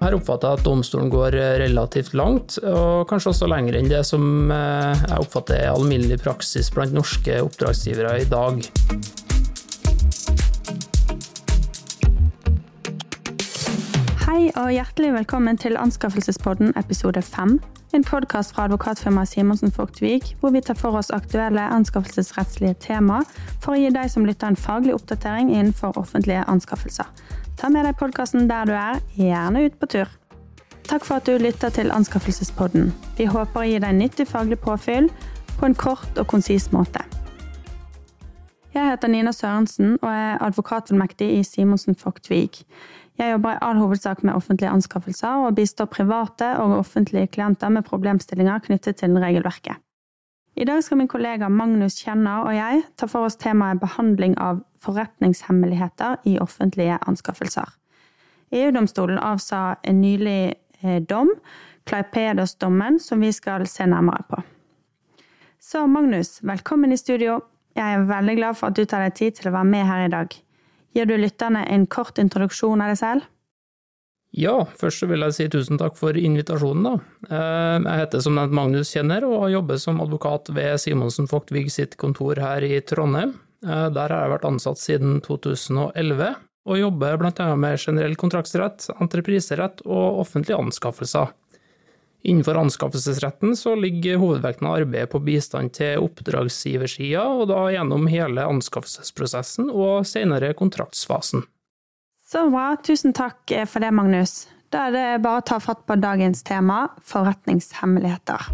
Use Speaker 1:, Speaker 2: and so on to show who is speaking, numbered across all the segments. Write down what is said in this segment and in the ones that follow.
Speaker 1: Her oppfatter jeg at domstolen går relativt langt, og kanskje også lenger enn det som eh, jeg oppfatter er alminnelig praksis blant norske oppdragsgivere i dag.
Speaker 2: Hei og hjertelig velkommen til Anskaffelsespodden episode 5. En podkast fra advokatfirmaet Simonsen Fogtvik, hvor vi tar for oss aktuelle anskaffelsesrettslige tema for å gi deg som lytter en faglig oppdatering innenfor offentlige anskaffelser. Ta med deg podkasten der du er, gjerne ut på tur. Takk for at du lytter til Anskaffelsespodden. Vi håper å gi deg nyttig faglig påfyll på en kort og konsis måte. Jeg heter Nina Sørensen og er advokatfullmektig i Simonsen Fogtvik. Jeg jobber i all hovedsak med offentlige anskaffelser og bistår private og offentlige klienter med problemstillinger knyttet til regelverket. I dag skal min kollega Magnus Kjenner og jeg ta for oss temaet behandling av forretningshemmeligheter i offentlige anskaffelser. EU-domstolen avsa en nylig eh, dom, Klaipedos-dommen, som vi skal se nærmere på. Så Magnus, velkommen i studio. Jeg er veldig glad for at du tar deg tid til å være med her i dag. Gir du lytterne en kort introduksjon av deg selv?
Speaker 1: Ja, først vil jeg si tusen takk for invitasjonen, da. Eh, jeg heter som nevnt Magnus Kjenner og jobber som advokat ved Simonsen Fogtvig sitt kontor her i Trondheim. Eh, der har jeg vært ansatt siden 2011, og jobber annet med generell kontraktsrett, entrepriserett og offentlige anskaffelser. Innenfor anskaffelsesretten så ligger hovedvekten av arbeidet på bistand til oppdragsgiversida, og da gjennom hele anskaffelsesprosessen og senere kontraktsfasen.
Speaker 2: Så bra. Tusen takk for det, Magnus. Da er det bare å ta fatt på dagens tema, forretningshemmeligheter.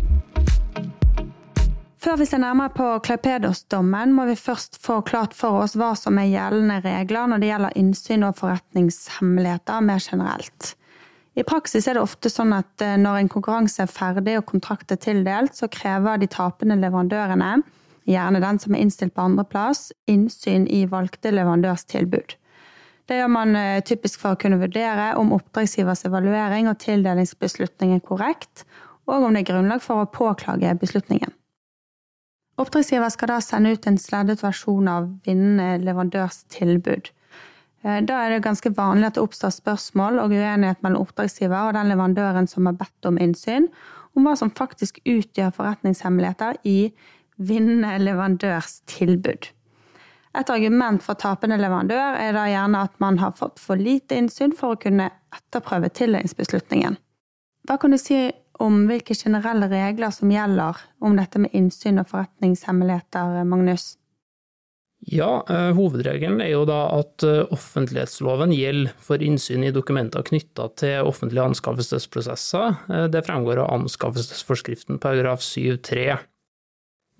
Speaker 2: Før vi ser nærmere på Kleipedos-dommen, må vi først få klart for oss hva som er gjeldende regler når det gjelder innsyn og forretningshemmeligheter mer generelt. I praksis er det ofte sånn at eh, når en konkurranse er ferdig og kontrakt er tildelt, så krever de tapende leverandørene, gjerne den som er innstilt på andreplass, innsyn i valgte leverandørs tilbud. Det gjør man eh, typisk for å kunne vurdere om oppdragsgivers evaluering og tildelingsbeslutning er korrekt, og om det er grunnlag for å påklage beslutningen. Oppdragsgiver skal da sende ut en sleddet versjon av vinnende leverandørs tilbud. Eh, da er det ganske vanlig at det oppstår spørsmål og uenighet mellom oppdragsgiver og den leverandøren som har bedt om innsyn, om hva som faktisk utgjør forretningshemmeligheter i vinnende leverandørs tilbud. Et argument for tapende leverandør er da gjerne at man har fått for lite innsyn for å kunne etterprøve tildelingsbeslutningen. Hva kan du si om hvilke generelle regler som gjelder om dette med innsyn og forretningshemmeligheter, Magnus?
Speaker 1: Ja, eh, hovedregelen er jo da at eh, offentlighetsloven gjelder for innsyn i dokumenter knytta til offentlige anskaffelsesprosesser. Eh, det fremgår av anskaffelsesforskriften paragraf 7-3.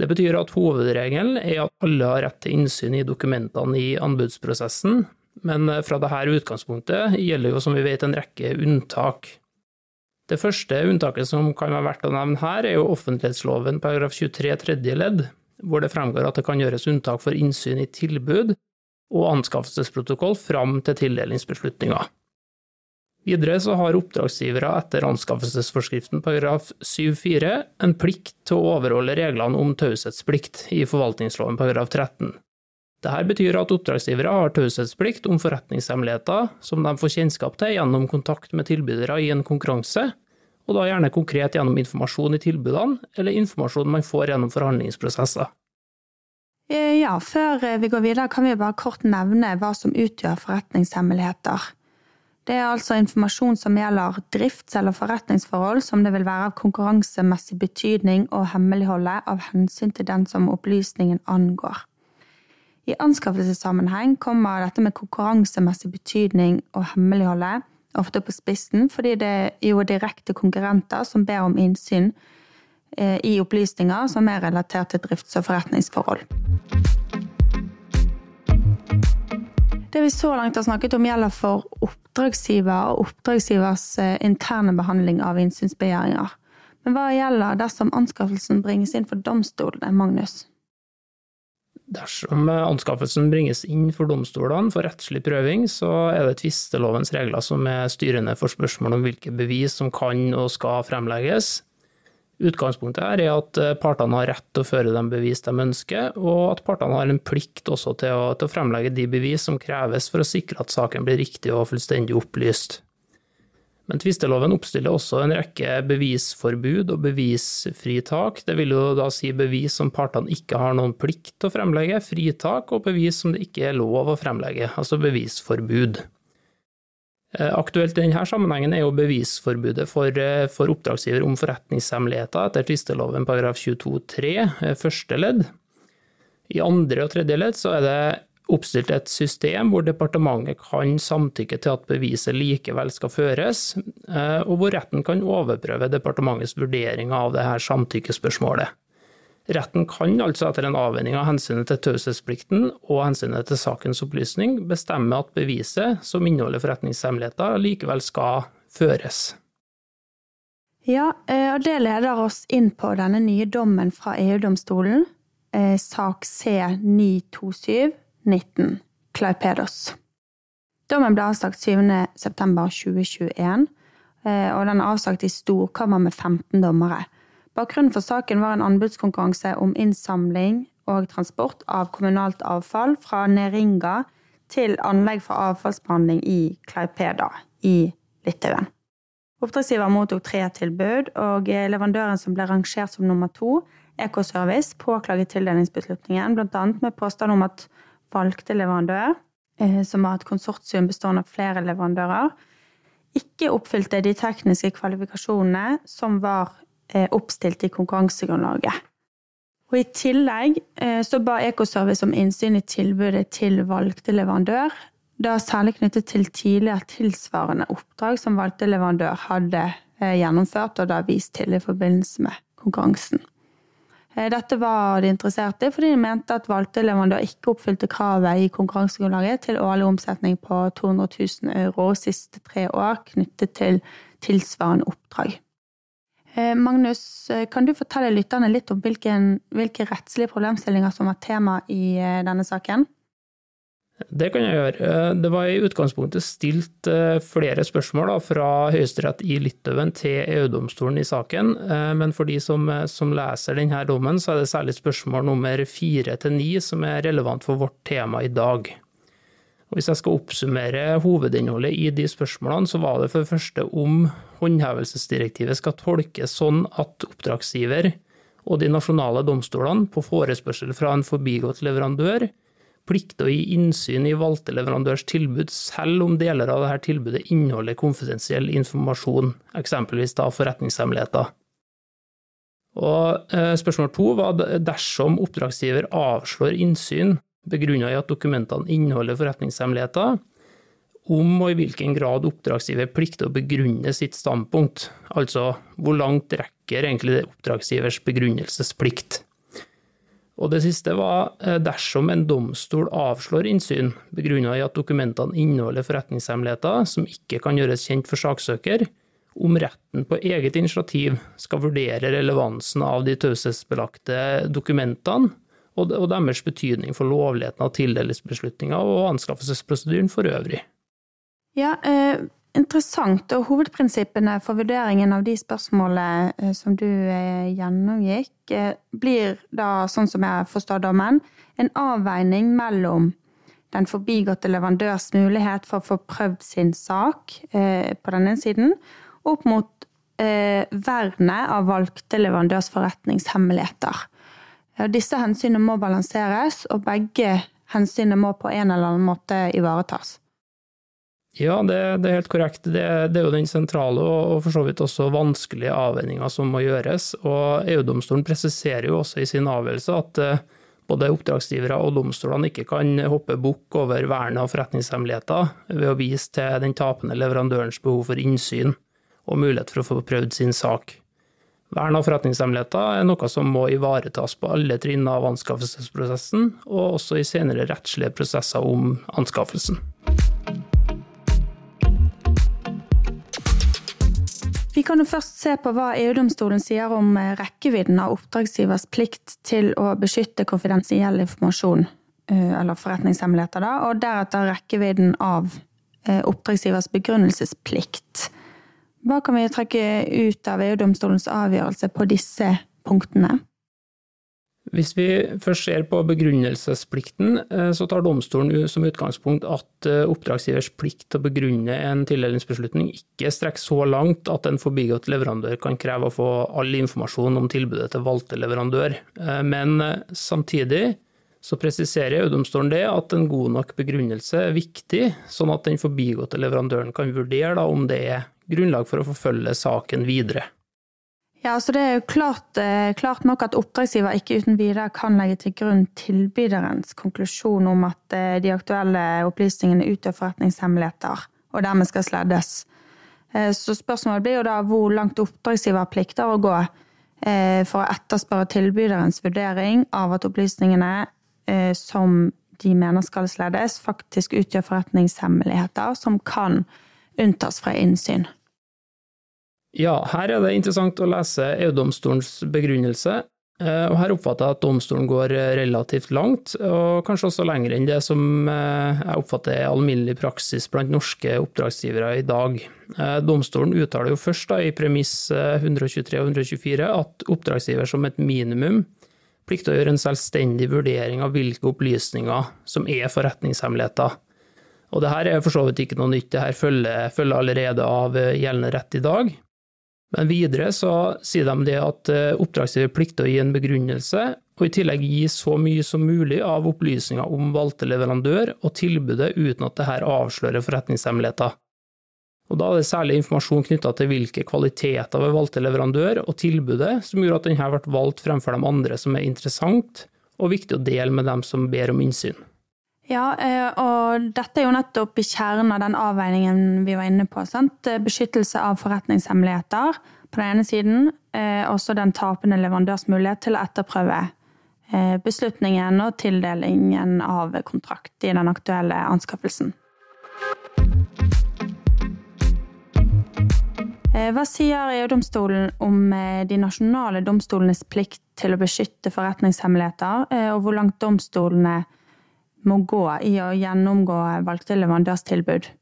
Speaker 1: Det betyr at hovedregelen er at alle har rett til innsyn i dokumentene i anbudsprosessen, men fra dette utgangspunktet gjelder jo som vi vet en rekke unntak. Det første unntaket som kan være verdt å nevne her, er jo offentlighetsloven paragraf 23 tredje ledd, hvor det fremgår at det kan gjøres unntak for innsyn i tilbud og anskaffelsesprotokoll fram til tildelingsbeslutninga. Videre så har oppdragsgivere etter anskaffelsesforskriften paragraf 7-4 en plikt til å overholde reglene om taushetsplikt i forvaltningsloven paragraf 13. Dette betyr at oppdragsgivere har taushetsplikt om forretningshemmeligheter som de får kjennskap til gjennom kontakt med tilbydere i en konkurranse, og da gjerne konkret gjennom informasjon i tilbudene, eller informasjon man får gjennom forhandlingsprosesser.
Speaker 2: Eh, ja, før vi går videre kan vi bare kort nevne hva som utgjør forretningshemmeligheter. Det er altså informasjon som gjelder drifts- eller forretningsforhold som det vil være av konkurransemessig betydning å hemmeligholde av hensyn til den som opplysningen angår. I anskaffelsessammenheng kommer dette med konkurransemessig betydning og hemmeligholdet ofte på spissen, fordi det er jo direkte konkurrenter som ber om innsyn eh, i opplysninger som er relatert til drifts- og forretningsforhold. Det vi så langt har snakket om, gjelder for oppdragsgiver og oppdragsgivers eh, interne behandling av innsynsbegjæringer. Men hva gjelder dersom anskaffelsen bringes inn for domstolene, Magnus?
Speaker 1: Dersom anskaffelsen bringes inn for domstolene for rettslig prøving, så er det tvistelovens regler som er styrende for spørsmål om hvilke bevis som kan og skal fremlegges. Utgangspunktet her er at eh, partene har rett til å føre de bevis de ønsker, og at partene har en plikt også til å, til å fremlegge de bevis som kreves for å sikre at saken blir riktig og fullstendig opplyst. Men tvisteloven oppstiller også en rekke bevisforbud og bevisfritak. Det vil jo da si bevis som partene ikke har noen plikt til å fremlegge, fritak, og bevis som det ikke er lov å fremlegge, altså bevisforbud. Eh, aktuelt i denne sammenhengen er jo bevisforbudet for, eh, for oppdragsgiver om forretningshemmeligheter etter tvisteloven paragraf 22-3 eh, første ledd. I andre og tredje ledd så er det oppstilt et system hvor departementet kan samtykke til at beviset likevel skal føres, eh, og hvor retten kan overprøve departementets vurdering av dette samtykkespørsmålet. Retten kan altså etter en avveining av hensynet til taushetsplikten og hensynet til sakens opplysning bestemme at beviset som inneholder forretningshemmeligheter, likevel skal føres.
Speaker 2: Ja, eh, og det leder oss inn på denne nye dommen fra EU-domstolen, eh, sak C927 19, Claipedos. Dommen ble avsagt 7.9.2021, eh, og den er avsagt i storkammer med 15 dommere. Bakgrunnen for saken var en anbudskonkurranse om innsamling og transport av kommunalt avfall fra Neringa til anlegg for avfallsbehandling i Klaipeda i Litauen. Oppdragsgiver mottok tre tilbud, og eh, leverandøren som ble rangert som nummer to, Ecoservice, påklaget tildelingsbeslutningen, bl.a. med påstand om at valgte leverandør, eh, som var et konsortium bestående av flere leverandører, ikke oppfylte de tekniske kvalifikasjonene som var Eh, oppstilt i konkurransegrunnlaget. Og I tillegg eh, så ba Ecoservice om innsyn i tilbudet til valgte leverandør, da særlig knyttet til tidligere tilsvarende oppdrag som valgte leverandør hadde gjennomført og da vist til i forbindelse med konkurransen. Dette var de interessert i fordi de mente at valgte leverandør ikke oppfylte kravet i konkurransegrunnlaget til årlig omsetning på 200 000 euro siste tre år knyttet til tilsvarende oppdrag. Eh, Magnus, eh, kan du fortelle lytterne litt om hvilken, hvilke rettslige problemstillinger som var tema i eh, denne saken?
Speaker 1: Det kan jeg gjøre. Det var i utgangspunktet stilt flere spørsmål fra Høyesterett i Litauen til EU-domstolen i saken, men for de som, leser denne dommen, så er det særlig spørsmål nummer fire til ni som er relevant for vårt tema i dag. Hvis jeg skal oppsummere hovedinnholdet i de spørsmålene, så var det for det første om håndhevelsesdirektivet skal tolkes sånn at oppdragsgiver og de nasjonale domstolene på forespørsel fra en forbigått leverandør plikter å gi innsyn i valgte leverandørs tilbud, selv om deler av dette tilbudet inneholder konfidensiell informasjon, eksempelvis da forretningshemmeligheter. Og eh, Spørsmål to var dersom oppdragsgiver avslår innsyn begrunnet i at dokumentene inneholder forretningshemmeligheter, om og i hvilken grad oppdragsgiver plikter å begrunne sitt standpunkt, altså hvor langt rekker egentlig oppdragsgivers begrunnelsesplikt. Og det siste var eh, dersom en domstol avslår innsyn, begrunnet i at dokumentene inneholder forretningshemmeligheter som ikke kan gjøres kjent for saksøker, om retten på eget initiativ skal vurdere relevansen av de taushetsbelagte dokumentene, og deres betydning for lovligheten av tildelingsbeslutninga og anskaffelsesprosedyren for øvrig.
Speaker 2: Ja, eh, interessant. Og hovedprinsippene for vurderingen av de spørsmålene eh, som du eh, gjennomgikk, eh, blir da, sånn som jeg forstår dommen, en avveining mellom den forbigåtte leverandørs mulighet for å få prøvd sin sak på denne siden, opp mot eh, vernet av valgte leverandørs forretningshemmeligheter. Disse hensynene må balanseres, og begge hensynene må på en eller annen måte ivaretas.
Speaker 1: Ja, det, det er helt korrekt. Det, det, er jo den sentrale og, for så vidt også vanskelige avveininga som må gjøres. Og EU-domstolen presiserer jo også i sin avgjørelse at uh, både oppdragsgivere og domstolene ikke kan hoppe bukk over vernet av forretningshemmeligheter ved å vise til den tapende leverandørens behov for innsyn og mulighet for å få prøvd sin sak. Vern av forretningshemmeligheter er noe som må ivaretas på alle trinn av anskaffelsesprosessen, og også i senere rettslige prosesser om anskaffelsen.
Speaker 2: Vi kan jo først se på hva EU-domstolen sier om eh, rekkevidden av oppdragsgivers plikt til å beskytte konfidensiell informasjon, eh, eller forretningshemmeligheter, da, og deretter rekkevidden av eh, oppdragsgivers begrunnelsesplikt. Hva kan vi trekke ut av EU-domstolens avgjørelse på disse punktene?
Speaker 1: Hvis vi først ser på begrunnelsesplikten, eh, så tar domstolen som utgangspunkt at eh, oppdragsgivers plikt til å begrunne en tildelingsbeslutning ikke strekker så langt at en forbigått leverandør kan kreve å få all informasjon om tilbudet til valgte leverandør. Eh, men samtidig så presiserer EU-domstolen det at en god nok begrunnelse er viktig, sånn at den forbigåtte leverandøren kan vurdere om det er grunnlag for å forfølge saken videre.
Speaker 2: Ja, altså Det er jo klart, eh, klart, nok at oppdragsgiver ikke uten videre kan legge til grunn tilbyderens konklusjon om at eh, de aktuelle opplysningene utgjør forretningshemmeligheter, og dermed skal sleddes. Eh, så spørsmålet blir jo da hvor langt oppdragsgiver plikter å gå for å etterspørre tilbyderens vurdering av at opplysningene som de mener skal sleddes, faktisk utgjør forretningshemmeligheter som kan unntas fra innsyn.
Speaker 1: Ja, her er det interessant å lese EU-domstolens begrunnelse. Eh, og her oppfatter jeg at domstolen går relativt langt, og kanskje også lenger enn det som eh, jeg oppfatter er alminnelig praksis blant norske oppdragsgivere i dag. Eh, domstolen uttaler jo først da, i premiss 123 og 124 at oppdragsgiver som et minimum plikter å gjøre en selvstendig vurdering av hvilke opplysninger som er forretningshemmeligheter. Og det her er for så vidt ikke noe nytt, det her følger, følger allerede av gjeldende rett i dag. Men videre så sier de det at eh, oppdragsgiver plikter å gi en begrunnelse, og i tillegg gi så mye som mulig av opplysninger om valgte leverandør og tilbudet uten at dette avslører forretningshemmeligheter. Og Da er det særlig informasjon knytta til hvilke kvaliteter ved valgte leverandør og tilbudet som gjorde at denne ble valgt fremfor de andre som er interessant og viktig å dele med dem som ber om innsyn.
Speaker 2: Ja, eh, og dette er jo nettopp i kjernen av den avveiningen vi var inne på. Sant? Beskyttelse av forretningshemmeligheter på den ene siden, eh, også den tapende leverandørs mulighet til å etterprøve eh, beslutningen og tildelingen av kontrakt i den aktuelle anskaffelsen. Hva sier EU-domstolen om de nasjonale domstolenes plikt til å beskytte forretningshemmeligheter, og hvor langt domstolene må gå i å gjennomgå valgte leverandørstilbud.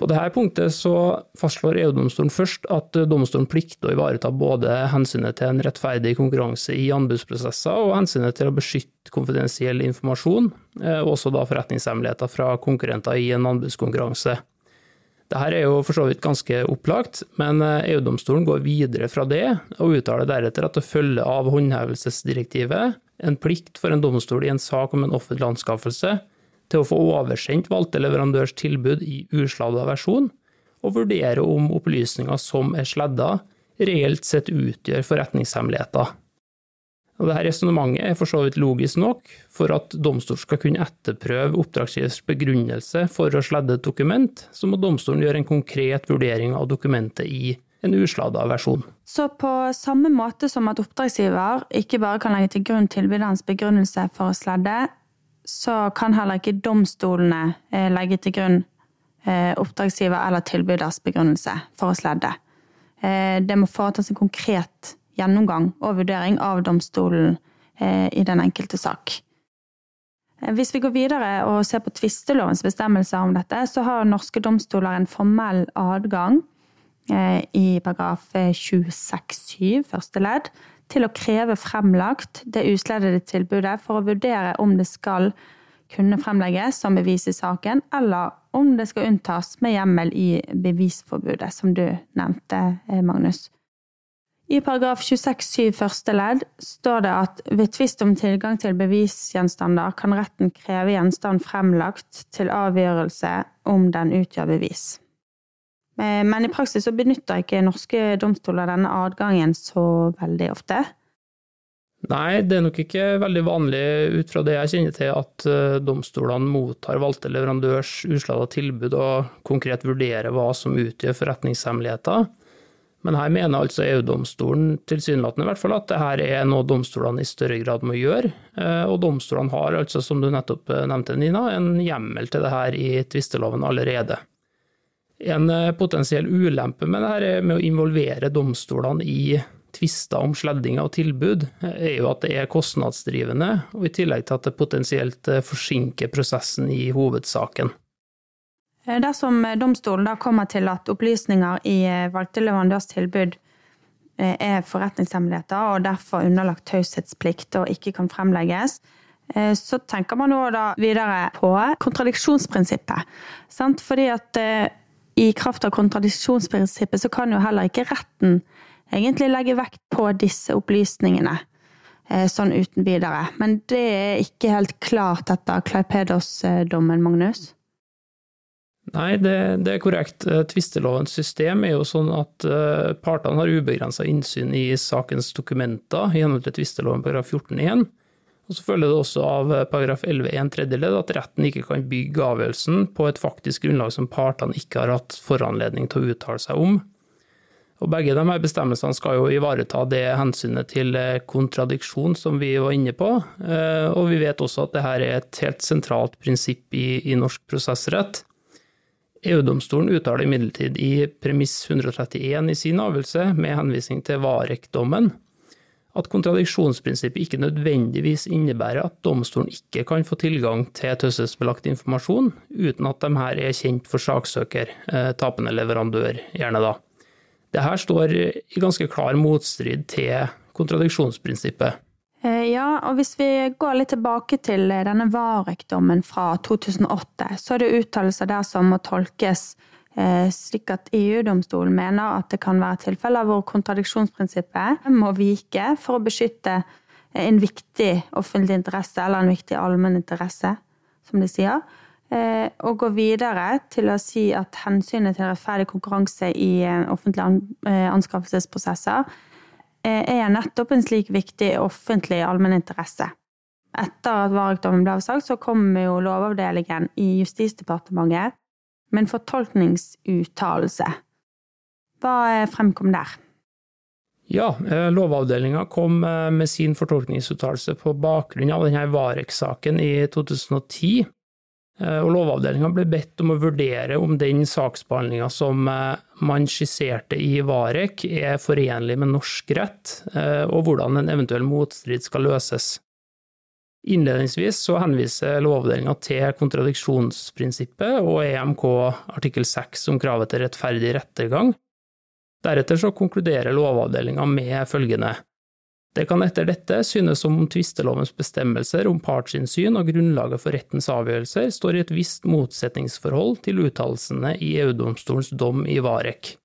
Speaker 1: På dette punktet så fastslår EU-domstolen først at domstolen plikter å ivareta både hensynet til en rettferdig konkurranse i anbudsprosesser og hensynet til å beskytte konfidensiell informasjon, eh, og også da forretningshemmeligheter fra konkurrenter i en anbudskonkurranse. Dette er jo for så vidt ganske opplagt, men eh, EU-domstolen går videre fra det, og uttaler deretter at det følger av håndhevelsesdirektivet en plikt for en domstol i en sak om en offentlig anskaffelse til å få oversendt valgte leverandørs tilbud i usladda versjon, og vurdere om opplysninger som er sladda, reelt sett utgjør forretningshemmeligheter. Og Dette resonnementet er for så vidt logisk nok for at domstol skal kunne etterprøve oppdragsgivers begrunnelse for å sladde et dokument, så må domstolen gjøre en konkret vurdering av dokumentet i en usladda versjon.
Speaker 2: Så på samme måte som at oppdragsgiver ikke bare kan legge til grunn tilbyderens begrunnelse for å sledde, så kan heller ikke domstolene eh, legge til grunn eh, oppdragsgiver eller tilbyders begrunnelse for å sledde. Eh, det må foretas en konkret gjennomgang og vurdering av domstolen i den enkelte sak. Hvis vi går videre og ser på tvistelovens bestemmelser om dette, så har norske domstoler en formell adgang i paragraf 26-7 første ledd til å kreve fremlagt det usledede tilbudet for å vurdere om det skal kunne fremlegges som bevis i saken, eller om det skal unntas med hjemmel i bevisforbudet, som du nevnte, eh, Magnus. I paragraf 26-7 første ledd står det at ved tvist om tilgang til bevisgjenstander kan retten kreve gjenstand fremlagt til avgjørelse om den utgjør bevis. Eh, men i praksis så benytter ikke norske domstoler denne adgangen så veldig ofte.
Speaker 1: Nei, det er nok ikke veldig vanlig ut fra det jeg kjenner til at eh, domstolene mottar valgte leverandørs utslag av tilbud og konkret vurderer hva som utgjør forretningshemmeligheter. Men her mener altså EU-domstolen tilsynelatende i hvert fall at dette er noe domstolene i større grad må gjøre. Eh, og domstolene har altså, som du nettopp nevnte Nina, en hjemmel til det her i tvisteloven allerede. En eh, potensiell ulempe med det her med å involvere domstolene i tvister om sledding av tilbud, eh, er jo at det er kostnadsdrivende, og i tillegg til at det potensielt eh, forsinker prosessen i hovedsaken.
Speaker 2: Dersom domstolen da kommer til at opplysninger i valgte leverandørs tilbud eh, er forretningshemmeligheter og derfor underlagt taushetsplikt og ikke kan fremlegges, eh, så tenker man nå da videre på kontradiksjonsprinsippet. Fordi at i kraft av kontradiksjonsprinsippet så kan jo heller ikke retten egentlig legge vekt på disse opplysningene sånn uten videre. Men det er ikke helt klart etter Klaipedos-dommen, Magnus?
Speaker 1: Nei, det, det, er korrekt. Eh, tvistelovens system er jo sånn at uh, partene har ubegrensa innsyn i sakens dokumenter i henhold til tvisteloven § 14-1. Og så følger det også av eh, paragraf 11-1 tredje ledd at retten ikke kan bygge avgjørelsen på et faktisk grunnlag som partene ikke har hatt foranledning til å uttale seg om. Og Begge de her bestemmelsene skal jo ivareta det hensynet til kontradiksjon som vi var inne på. Og vi vet også at dette er et helt sentralt prinsipp i, i norsk prosessrett. EU-domstolen uttaler imidlertid i premiss 131 i sin avgjørelse, med henvisning til Varek-dommen, at kontradiksjonsprinsippet ikke nødvendigvis innebærer at domstolen ikke kan få tilgang til taushetsbelagt informasjon, uten at de her er kjent for saksøker, eh, tapende leverandør, gjerne da. Dette står i ganske klar motstrid til kontradiksjonsprinsippet.
Speaker 2: Eh, ja, og hvis vi går litt tilbake til eh, denne Varek-dommen fra 2008, så er det uttalelser der som må tolkes slik at EU-domstolen mener at det kan være tilfeller hvor kontradiksjonsprinsippet må vike for å beskytte en viktig offentlig interesse, eller en viktig allmenninteresse, som de sier. Og gå videre til å si at hensynet til rettferdig konkurranse i offentlige anskaffelsesprosesser Eh, er nettopp en slik viktig offentlig allmenninteresse. Etter at Varg-dommen ble avsagt, så kom jo Lovavdelingen i Justisdepartementet med en fortolkningsuttalelse. Hva fremkom der?
Speaker 1: Ja, eh, Lovavdelinga kom eh, med sin fortolkningsuttalelse på bakgrunn av denne Varek-saken i 2010. Eh, og Lovavdelinga ble bedt om å vurdere om den saksbehandlinga som eh, man skisserte i Varek, er forenlig med norsk rett, eh, og hvordan en eventuell motstrid skal løses. Innledningsvis så henviser Lovavdelinga til kontradiksjonsprinsippet og EMK artikkel 6 om kravet til rettferdig rettergang. Deretter så konkluderer Lovavdelinga med følgende. Det kan etter dette synes som om tvistelovens bestemmelser om partsinnsyn og grunnlaget for rettens avgjørelser står i et visst motsetningsforhold til uttalelsene i EU-domstolens dom i Varek.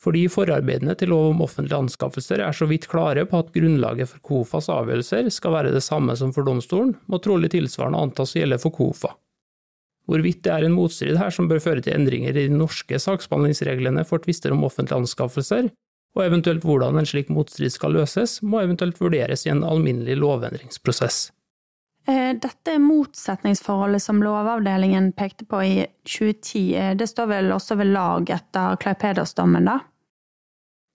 Speaker 1: Fordi forarbeidene til lov om offentlige anskaffelser er så vidt klare på at grunnlaget for KOFAs avgjørelser skal være det samme som for domstolen, må trolig tilsvarende antas å gjelde for KOFA. Hvorvidt det er en motstrid her som bør føre til endringer i de norske saksbehandlingsreglene for tvister om offentlige anskaffelser, og eventuelt hvordan en slik motstrid skal løses, må eventuelt vurderes i en alminnelig lovendringsprosess.
Speaker 2: Eh, dette motsetningsforholdet som Lovavdelingen pekte på i 2010, eh, det står vel også ved lag etter Kleipeders-dommen, da?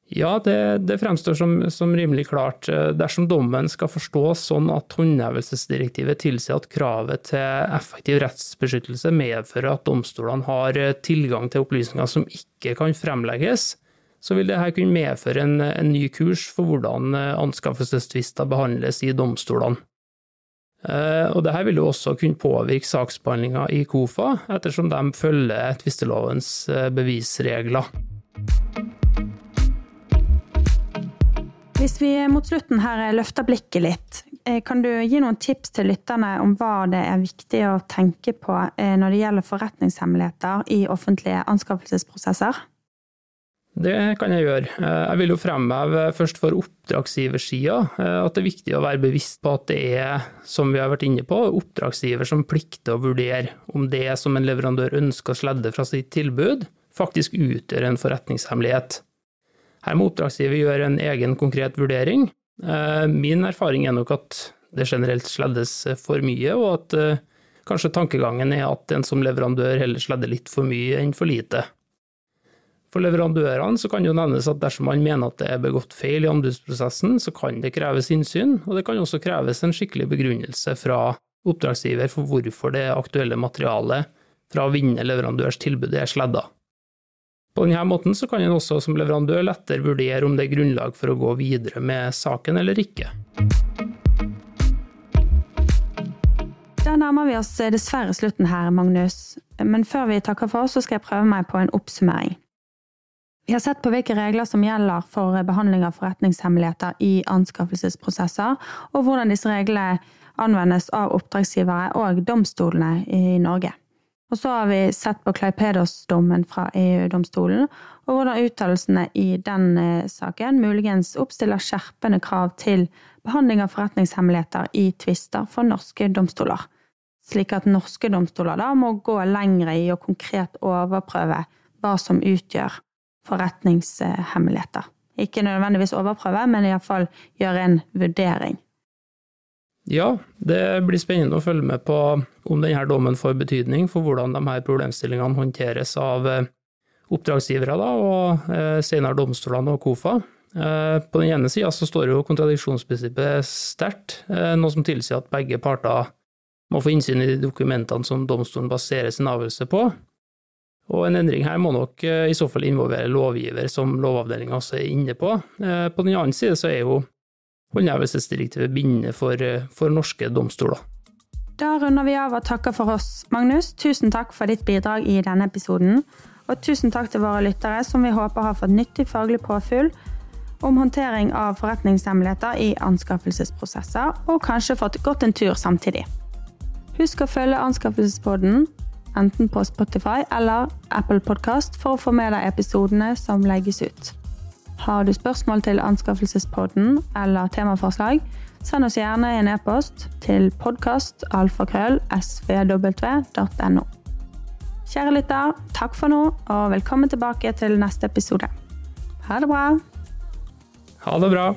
Speaker 1: Ja, det, det fremstår som, som, rimelig klart. Eh, dersom dommen skal forstås sånn at håndhevelsesdirektivet tilsier at kravet til effektiv rettsbeskyttelse medfører at domstolene har tilgang til opplysninger som ikke kan fremlegges, så vil dette kunne medføre en, en ny kurs for hvordan anskaffelsestvister behandles i domstolene. Eh, og Dette vil jo også kunne påvirke saksbehandlinga i KOFA, ettersom de følger tvistelovens eh, bevisregler.
Speaker 2: Hvis vi mot slutten her løfter blikket litt, kan du gi noen tips til lytterne om hva det er viktig å tenke på når det gjelder forretningshemmeligheter i offentlige anskaffelsesprosesser?
Speaker 1: Det kan jeg gjøre. Eh, jeg vil jo fremheve først for oppdragsgiversida eh, at det er viktig å være bevisst på at det er, som vi har vært inne på, oppdragsgiver som plikter å vurdere om det som en leverandør ønsker å sledde fra sitt tilbud, faktisk utgjør en forretningshemmelighet. Her må oppdragsgiver gjøre en egen konkret vurdering. Eh, min erfaring er nok at det generelt sleddes for mye, og at kanskje tankegangen er at en som leverandør heller sledder litt for mye enn for lite. For leverandørene så kan jo nevnes at dersom man mener at det er begått feil i anbudsprosessen, så kan det kreves innsyn, og det kan også kreves en skikkelig begrunnelse fra oppdragsgiver for hvorfor det aktuelle materialet fra å vinne leverandørs tilbud er sledda. På denne måten så kan en også som leverandør lettere vurdere om det er grunnlag for å gå videre med saken eller ikke.
Speaker 2: Da nærmer vi oss dessverre slutten her, Magnus. Men før vi takker for oss, så skal jeg prøve meg på en oppsummering. Vi har sett på hvilke regler som gjelder for behandling av forretningshemmeligheter i anskaffelsesprosesser, og hvordan disse reglene anvendes av oppdragsgivere og domstolene i Norge. Og så har vi sett på Kleipedos-dommen fra EU-domstolen, og hvordan uttalelsene i den eh, saken muligens oppstiller skjerpende krav til behandling av forretningshemmeligheter i tvister for norske domstoler. Slik at norske domstoler da må gå lengre i å konkret overprøve hva som utgjør forretningshemmeligheter. Ikke nødvendigvis overprøve, men iallfall gjøre en vurdering.
Speaker 1: Ja, det blir spennende å følge med på om denne dommen får betydning for hvordan de her problemstillingene håndteres av eh, oppdragsgivere da, og eh, senere domstolene og KOFA. Eh, på den ene sida står jo kontradiksjonsprinsippet sterkt, noe som tilsier at begge parter må få innsyn i de dokumentene som domstolen baserer sin avgjørelse på. Og en endring her må nok eh, i så fall involvere lovgiver, som Lovavdelinga også er inne på. Eh, på den annen side så er jo håndhevelsesdirektivet bindende for, eh, for norske domstoler.
Speaker 2: Da runder vi av og takker for oss. Magnus, tusen takk for ditt bidrag i denne episoden. Og tusen takk til våre lyttere, som vi håper har fått nyttig faglig påfyll om håndtering av forretningshemmeligheter i anskaffelsesprosesser, og kanskje fått gått en tur samtidig. Husk å følge Anskaffelsespodden enten på Spotify eller Apple Podkast for å få med deg episodene som legges ut. Har du spørsmål til Anskaffelsespodden eller temaforslag, send oss gjerne en e-post til podkastalfakrøll.svw.no. Kjære lytter, takk for nå, og velkommen tilbake til neste episode. Ha det bra!
Speaker 1: Ha det bra!